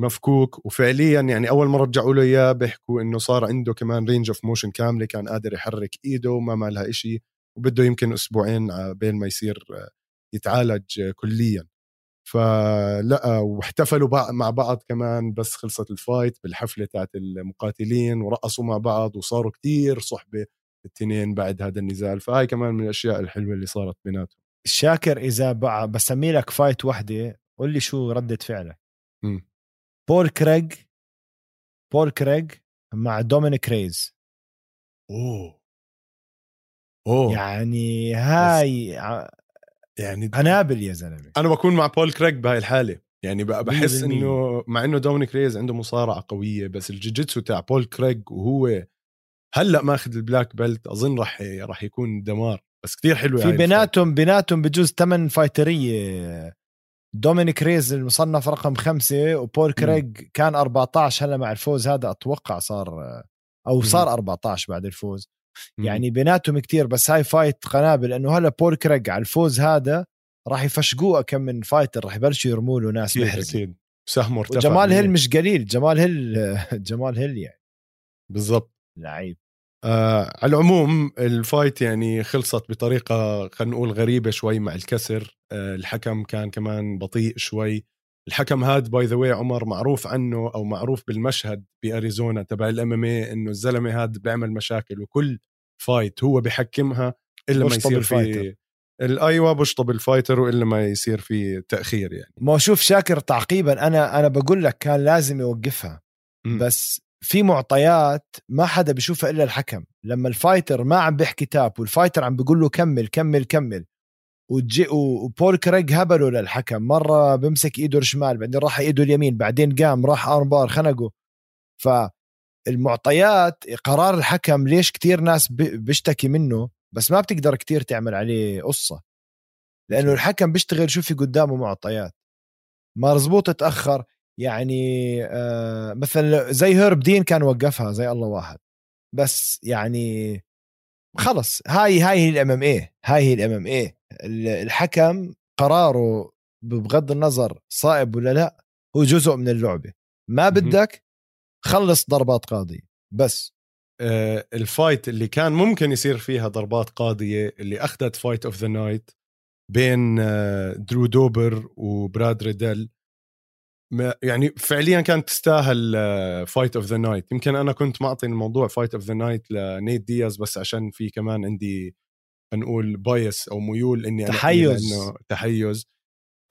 مفكوك. وفعليا يعني أول ما رجعوا له إياه بيحكوا إنه صار عنده كمان range of motion كاملة كان قادر يحرك إيده وما مالها إشي. وبده يمكن أسبوعين بين ما يصير يتعالج كليا. فلأ واحتفلوا مع بعض كمان بس خلصت ال fight بالحفلة تاعت المقاتلين ورقصوا مع بعض وصاروا كتير صحبة الاثنين بعد هذا النزال. فهاي كمان من الأشياء الحلوة اللي صارت بيناتهم. شاكر إذا بسمي لك fight وحدة قول لي شو ردة فعلك. م. بول كريج بول كريج مع دومينيك ريز. أوه. أوه. يعني هاي يعني قنابل يا زلمة. أنا بكون مع بول كريج بهاي الحالة. يعني بحس إنه مع إنه دومينيك ريز عنده مصارعة قوية بس الجوجيتسو تاع بول كريج وهو هلأ ماخذ ال black belt أظن راح راح يكون دمار. بس كثير حلو في بيناتهم بيناتهم بجوز ثمان fighter ية. دومينيك ريز المصنف رقم خمسة وبول كريج. كان 14 هلأ مع الفوز هذا أتوقع صار أو صار 14 بعد الفوز. يعني بيناتهم كتير بس هاي fight قنابل لأنه هلا بول كريج على الفوز هذا راح يفشقوه كم من fighter راح يبلشوا يرموا له ناس أكيد. سهمه ارتفع جمال هيل مش قليل جمال هيل (laughs) جمال هيل يعني. بالضبط. لعيب. آه على العموم ال fight يعني خلصت بطريقة خلينا نقول غريبة شوي مع الكسر. آه الحكم كان كمان بطيء شوي. الحكم هاد by the عمر معروف عنه أو معروف بالمشهد بأريزونا تبع ال MMA إنه الزلمة هاد بيعمل مشاكل وكل fight هو بحكمها إلا ما يصير في الايوه بشطب ال fighter وإلا ما يصير في تأخير يعني. ما شوف شاكر تعقيبا أنا أنا بقول لك كان لازم يوقفها م. بس في معطيات ما حدا بيشوفها إلا الحكم. لما ال fighter ما عم بيحكي tap وال fighter عم بيقول له كمل كمل كمل وبول كريج هبله للحكم مرة بمسك إيده الشمال بعدين راح إيده اليمين بعدين قام راح armbar خنقه. فالمعطيات قرار الحكم ليش كتير ناس بيشتكي منه بس ما بتقدر كتير تعمل عليه قصة. لأنه الحكم بيشتغل شو في قدامه معطيات. ما زبوط تأخر يعني آه مثلا زي هيرب دين كان وقفها زي الله واحد. بس يعني خلص. هاي هاي هي ال MMA هاي هي ال MMA الحكم قراره بغض النظر صائب ولا لا هو جزء من اللعبة. ما بدك خلص ضربات قاضية. بس. آه ال fight اللي كان ممكن يصير فيها ضربات قاضية اللي أخذت fight of the night بين آه درو دوبر وبراد ريدل يعني فعليا كانت تستاهل fight of the night يمكن أنا كنت معطي الموضوع fight of the night لنيت دياز بس عشان في كمان عندي نقول bias أو ميول إني تحيز. انه تحيز.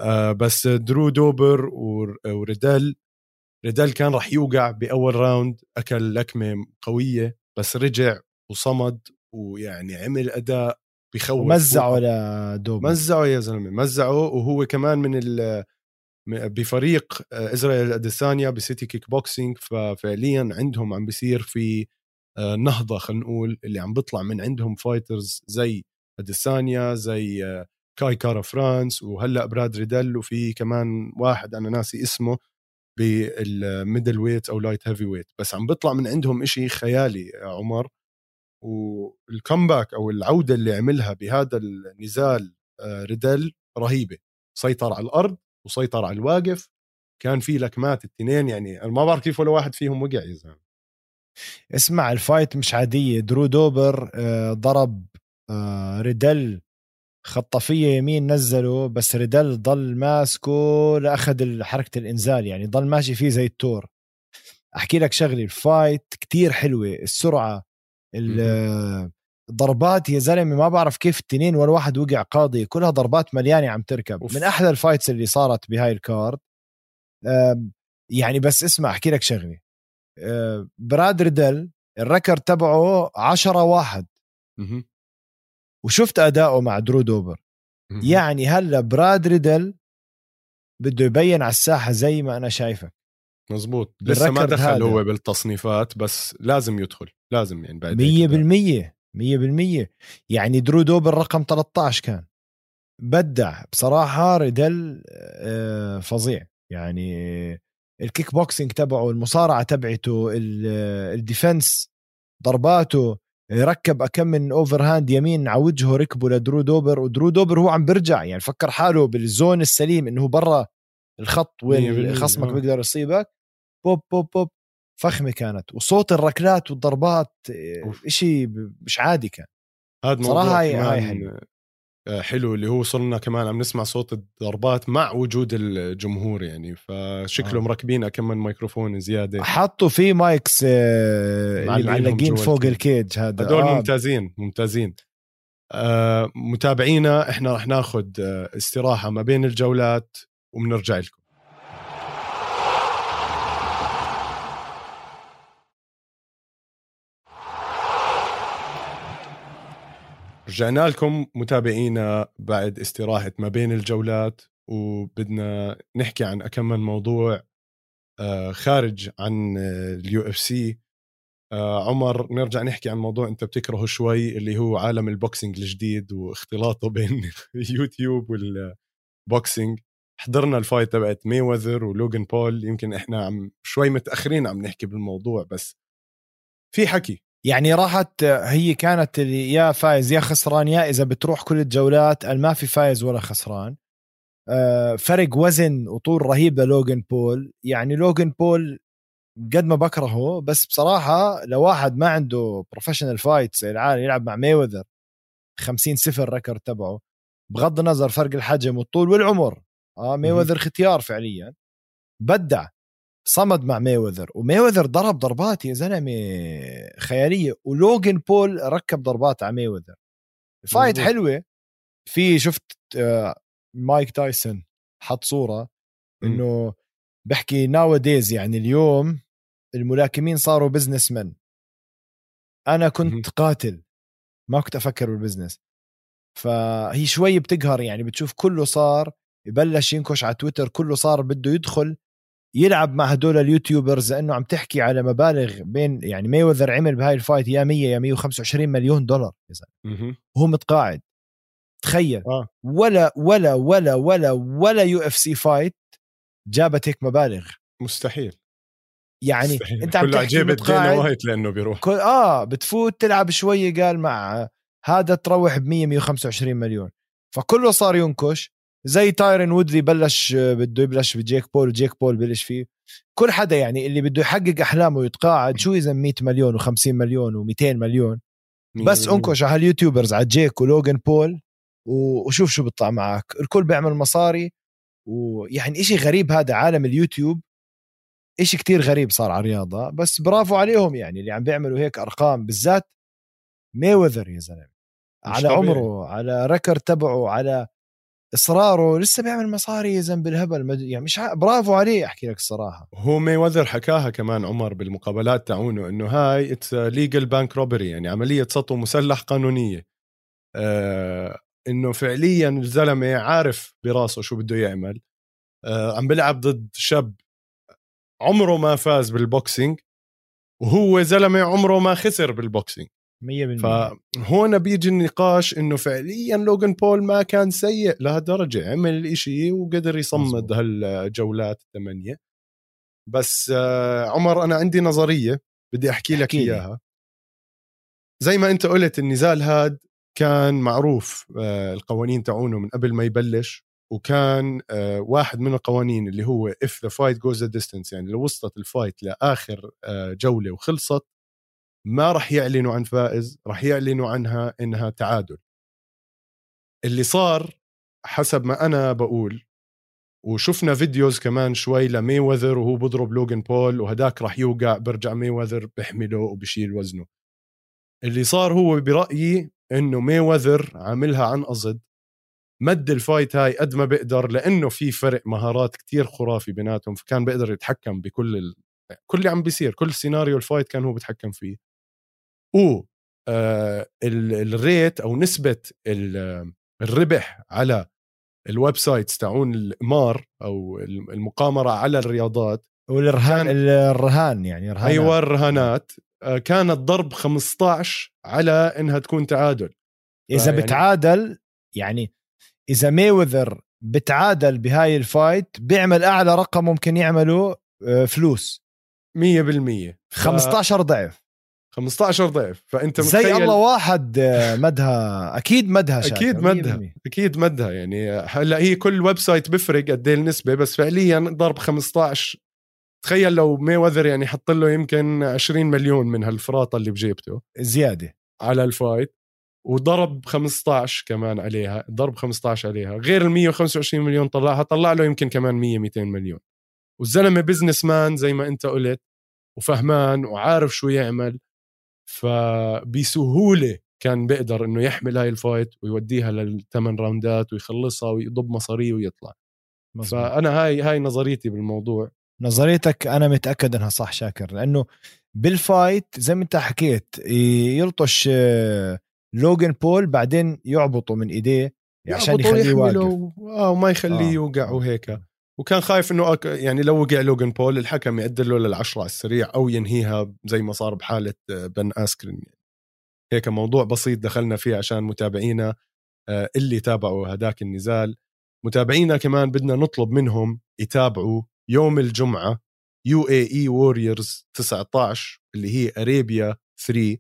آه بس درو دوبر وريدل ريدل كان راح يوقع بأول راوند أكل لكمة قوية بس رجع وصمد ويعني عمل أداء بخوف. مزعه لدوبر مزعه يا زلمة مزعه. وهو كمان من بفريق آه، إسرائيل اديسانيا ب City Kickboxing ففعليا عندهم عم بيصير في آه، نهضة خلينا نقول اللي عم بيطلع من عندهم fighters زي أديسانيا زي آه، كاي كارا فرانس وهلأ براد ريدل وفي كمان واحد أنا ناسي اسمه بال middleweight أو light heavyweight بس عم بيطلع من عندهم إشي خيالي يا عمر. وال comeback أو العودة اللي عملها بهذا النزال ريدل رهيبة. سيطر على الأرض وسيطر على الواقف كان في لكمات الاثنين يعني أنا ما بعرف كيف ولا واحد فيهم وقع يا زلمة. اسمع ال fight مش عادية. درو دوبر آه، ضرب آه، ريدل. خطافية يمين نزله بس ريدل ضل ماسكه لأخذ حركة الإنزال يعني ضل ماشي فيه زي التور. أحكي لك شغلي ال fight كتير حلوة. السرعة ضربات يا زلمة ما بعرف كيف التنين ولا واحد وقع قاضي. كلها ضربات مليانة عم تركب. أوف. من أحلى ال fights اللي صارت بهاي ال card. يعني بس اسمع أحكي لك شغلة. براد ريدل ال record تبعه 10 واحد. وشفت أداؤه مع درو دوبر. يعني هلأ براد ريدل بده يبين على الساحة زي ما أنا شايفك. مزبوط. لسه ما دخل هذا. هو بالتصنيفات بس لازم يدخل. لازم يعني بعد 100% 100% يعني درو دوبر رقم 13 كان. بدع بصراحة ريدل آه، فظيع. يعني الكيك بوكسينج تبعه المصارعة تبعته ال defense ضرباته ركب اكم من overhand يمين على وجهه ركبه لدرو دوبر ودرو دوبر هو عم برجع يعني فكر حاله بال zone السليم إنه برا الخط وين خصمك آه. بيقدر يصيبك. بوب بوب بوب. فخمة كانت وصوت الركلات والضربات شيء مش عادي كان. هذا صراحة هاي هاي حلو آه، حلو اللي هو صرنا كمان عم نسمع صوت الضربات مع وجود الجمهور يعني فشكله آه. مركبين كم من ميكروفون زيادة. حطوا فيه mics آه معلقين فوق ال cage هذا. هدول آه. ممتازين ممتازين. آه متابعينا إحنا رح ناخذ آه استراحة ما بين الجولات وبنرجع لكم. رجعنا لكم متابعينا بعد استراحة ما بين الجولات وبدنا نحكي عن أكم من موضوع آه، خارج عن ال UFC. آه عمر نرجع نحكي عن موضوع أنت بتكرهه شوي اللي هو عالم ال boxing الجديد واختلاطه (laughs) بين اليوتيوب وال boxing. حضرنا ال fight تبعت مي وذر ولوجن بول. يمكن إحنا عم شوي متأخرين عم نحكي بالموضوع بس في حكي. يعني راحت هي كانت يا فايز يا خسران يا إذا بتروح كل الجولات ما في فايز ولا خسران. آه، فرق وزن وطول رهيب للوجن بول. يعني لوجن بول قد ما بكرهه بس بصراحة لو واحد ما عنده professional fights العالم يلعب مع ميوذر 50 صفر record تبعه بغض النظر فرق الحجم والطول والعمر. آه ميوذر ختيار فعليا. بدع. صمد مع ميوذر وميوذر ضرب ضربات يا زلمة خيالية. ولوجن بول ركب ضربات على ميوذر fight حلوة. في شفت آه، مايك تايسون حط صورة إنه بحكي nowadays يعني اليوم الملاكمين صاروا businessman أنا كنت قاتل. ما كنت أفكر بال business فهي شوي بتقهر يعني بتشوف كله صار يبلش ينكش على تويتر كله صار بده يدخل يلعب مع هدول ال YouTubers لأنه عم تحكي على مبالغ بين يعني ميوذر عمل بهاي ال fight يا 100 يا 125 مليون دولار يا زلمة. وهو متقاعد. تخيل. آه. ولا ولا ولا ولا ولا UFC fight جابت هيك مبالغ. مستحيل. يعني مستحيل. أنت عم تحكي متقاعد. wait لأنه بيروح. كل آه بتفوت تلعب شوية قال مع هذا تروح ب 100 125 مليون. فكله صار ينكش. زي تايرن وودلي بلش بده يبلش بجيك بول وجيك بول بلش فيه. كل حدا يعني اللي بده يحقق أحلامه ويتقاعد شو إذا 100 مليون و50 مليون و200 مليون؟ بس أنكش على ال YouTubers على جيك ولوجن بول وشوف شو بيطلع معك. الكل بيعمل مصاري ويعني إشي غريب هذا عالم اليوتيوب إشي كتير غريب صار على الرياضة. بس برافو عليهم يعني اللي عم بيعملوا هيك أرقام بالذات ميوذر يا زلمة. على طبيعي. عمره على record تبعه على إصراره لسه بيعمل مصاري يا زلمة بالهبل يعني مش برافو عليه أحكي لك الصراحة. هو مي وذر حكاها كمان عمر بالمقابلات تاعونه إنه هاي it's legal bank robbery يعني عملية سطو مسلح قانونية. آه إنه فعليا الزلمة عارف براسه شو بده يعمل. آه عم بيلعب ضد شاب عمره ما فاز بال boxing وهو زلمة عمره ما خسر بال boxing. 100% فهون بيجي النقاش إنه فعليا لوجان بول ما كان سيء لهالدرجة عمل الاشي وقدر يصمد هالجولات الثمانية. بس آه عمر أنا عندي نظرية بدي أحكي لك إياها. زي ما أنت قلت النزال هاد كان معروف آه القوانين تاعونه من قبل ما يبلش وكان آه واحد من القوانين اللي هو if the fight goes the distance يعني لو وصلت ال fight لآخر جولة وخلصت ما راح يعلنوا عن فائز راح يعلنوا عنها إنها تعادل. اللي صار حسب ما أنا بقول وشفنا videos كمان شوي لمايويذر وهو بضرب لوجان بول وهداك راح يوقع برجع مايويذر بحمله وبشيل وزنه. اللي صار هو برأيي إنه مايويذر عاملها عن قصد مد ال fight هاي قد ما بيقدر لأنه في فرق مهارات كتير خرافي بيناتهم فكان بيقدر يتحكم بكل ال... كل اللي عم بيصير كل سيناريو ال fight كان هو بيتحكم فيه. و آه ال rate أو نسبة الربح على ال websites تاعون القمار أو المقامرة على الرياضات والرهان الرهان يعني رهانات. أيوه الرهانات آه، كانت ضرب 15 على إنها تكون تعادل. إذا يعني بتعادل يعني إذا مايويذر بتعادل بهاي ال fight بيعمل أعلى رقم ممكن يعمله آه، فلوس. 100% 15 ضعف. 15 ضعف فأنت زي الله واحد آه، مدها أكيد مدها شاكر. أكيد مدها أكيد مدها يعني هلأ هي كل website بيفرق قد إيه النسبة بس فعليا ضرب 15 تخيل لو مايويذر يعني حط له يمكن 20 مليون من هالفراطه اللي بجيبته. زيادة. على ال fight وضرب 15 كمان عليها ضرب 15 عليها. غير ال 125 مليون طلعها طلع له يمكن كمان 100 200 مليون. والزلمة businessman زي ما أنت قلت وفهمان وعارف شو يعمل. فبسهولة كان بيقدر إنه يحمل هاي ال fight ويوديها للثمان round ات ويخلصها ويضب مصاريه ويطلع مزبوط. فأنا هاي هاي نظريتي بالموضوع نظريتك أنا متأكد إنها صح شاكر لأنه بال fight زي ما أنت حكيت يلطش آه، لوجان بول بعدين يعبطه من إيديه عشان يخليه واقف آه وما يخليه آه. يوقع وهيك وكان خايف إنه يعني لو وقع لوجان بول الحكم يعدل له للعشرة على السريع أو ينهيها زي ما صار بحالة بن أسكرين. هيك موضوع بسيط دخلنا فيه عشان متابعينا آه، اللي تابعوا هداك النزال. متابعينا كمان بدنا نطلب منهم يتابعوا يوم الجمعة UAE Warriors 19 اللي هي Arabia 3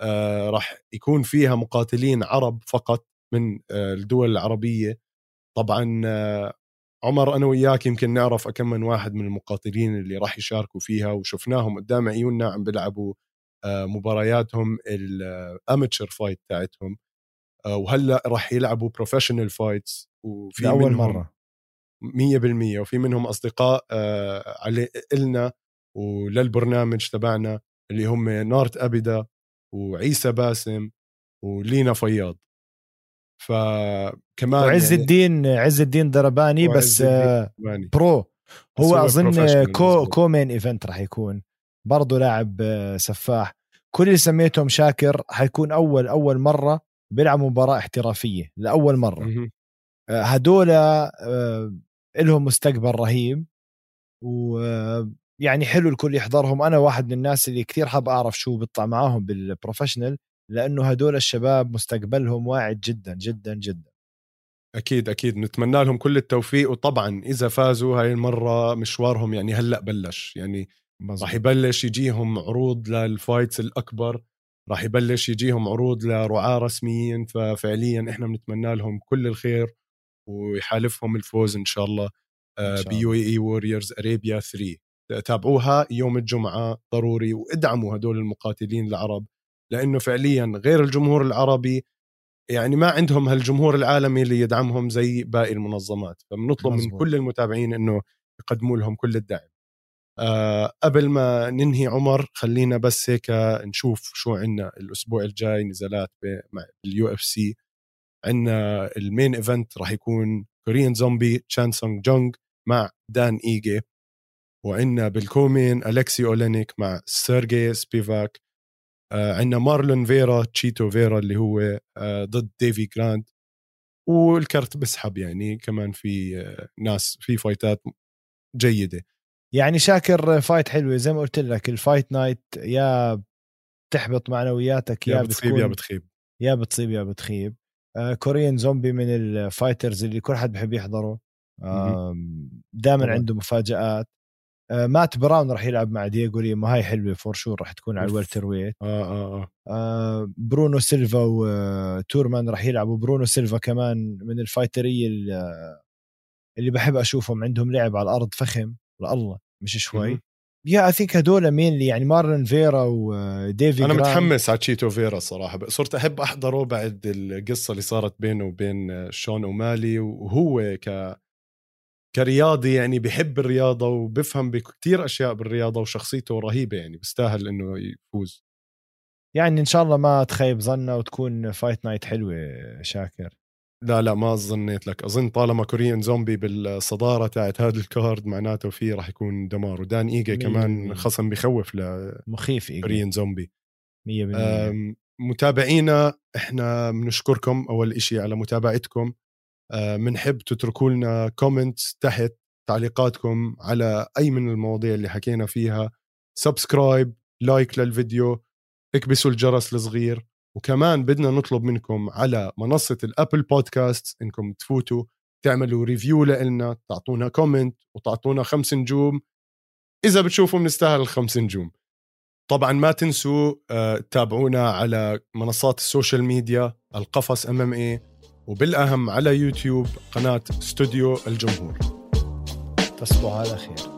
آه راح يكون فيها مقاتلين عرب فقط من آه الدول العربية. طبعا آه عمر أنا وياك يمكن نعرف كم من واحد من المقاتلين اللي راح يشاركوا فيها وشفناهم قدام عيوننا عم بيلعبوا آه مبارياتهم ال amateur fight تاعتهم آه وهلأ راح يلعبوا professional fights وفي اول مرة. 100% وفي منهم أصدقاء آه على إلنا وللبرنامج تبعنا اللي هم نارت ابدا وعيسى باسم ولينا فياض. فكمان وعز يعني الدين عز الدين درباني بس الدين pro. هو أظن كو كو مين إيفنت راح يكون. برضه لاعب آه، سفاح. كل اللي سميتهم شاكر حيكون أول أول مرة بيلعب مباراة احترافية لأول مرة. آه، هدول آه، لهم مستقبل رهيب. ويعني حلو الكل يحضرهم. أنا واحد من الناس اللي كثير حاب أعرف شو بيطلع معاهم بال professional لأنه هدول الشباب مستقبلهم واعد جدا جدا جدا. أكيد أكيد. نتمنى لهم كل التوفيق وطبعا إذا فازوا هاي المرة مشوارهم يعني هلأ بلش. يعني. راح يبلش يجيهم عروض لل fights الأكبر راح يبلش يجيهم عروض لرعاة رسميين ففعليا إحنا بنتمنى لهم كل الخير ويحالفهم الفوز إن شاء الله ب UAE Warriors Arabia 3 تابعوها يوم الجمعة ضروري وادعموا هدول المقاتلين العرب. لأنه فعليا غير الجمهور العربي يعني ما عندهم هالجمهور العالمي اللي يدعمهم زي باقي المنظمات. فبنطلب من كل المتابعين إنه يقدموا لهم كل الدعم. أه قبل ما ننهي عمر خلينا بس هيك نشوف شو عندنا الأسبوع الجاي نزالات مع ال UFC. عندنا ال main event راح يكون Korean Zombie تشان سونغ جونغ مع دان إيجي. وعندنا بال co-main الكسي أولينيك مع سيرجي سبيفاك. آه عندنا مارلون فيرا تشيتو فيرا اللي هو آه ضد ديفي جراند. وال card بسحب يعني كمان في آه ناس في fight ات جيدة. يعني شاكر fight حلوة. زي ما قلت لك ال fight night يا بتحبط معنوياتك يا, يا بتصيب يا بتخيب. يا بتصيب يا بتخيب. آه Korean Zombie من ال fighters اللي كل حد بحب يحضره. آه دائما عنده مفاجآت. آه مات براون راح يلعب مع دييغو ليما هاي حلوة for sure راح تكون على ال welterweight آه آه آه. آه برونو سيلفا وتورمان راح يلعبوا. برونو سيلفا كمان من ال fighter يه اللي بحب أشوفهم. عندهم لعب على الأرض فخم. لله مش شوي. يا I think هدول مين اللي يعني مارلون فيرا وديفي أنا متحمس على تشيتو فيرا صراحة. صرت أحب أحضره بعد القصة اللي صارت بينه وبين شون أومالي. وهو ك كرياضي يعني بحب الرياضة وبفهم بكثير أشياء بالرياضة وشخصيته رهيبة يعني بيستاهل إنه يفوز. يعني إن شاء الله ما تخيب ظننا وتكون fight night حلوة شاكر. لا لا ما ظنيت لك. أظن طالما كوريان زومبي بالصدارة تاعت هذا ال card معناته فيه راح يكون دمار. ودان ايجا كمان خصم بخوف ل مخيف إيجا. كوريان زومبي 100% متابعينا إحنا بنشكركم أول إشي على متابعتكم. بنحب تتركوا لنا comments تحت تعليقاتكم على أي من المواضيع اللي حكينا فيها. subscribe like للفيديو اكبسوا الجرس الصغير وكمان بدنا نطلب منكم على منصة ال Apple podcast إنكم تفوتوا تعملوا review لنا تعطونا comment وتعطونا خمس نجوم. إذا بتشوفوا بنستاهل الخمس نجوم. طبعا ما تنسوا آه، تتابعونا على منصات ال social media القفص MMA وبالأهم على يوتيوب قناة استوديو الجمهور. تصبحوا على خير.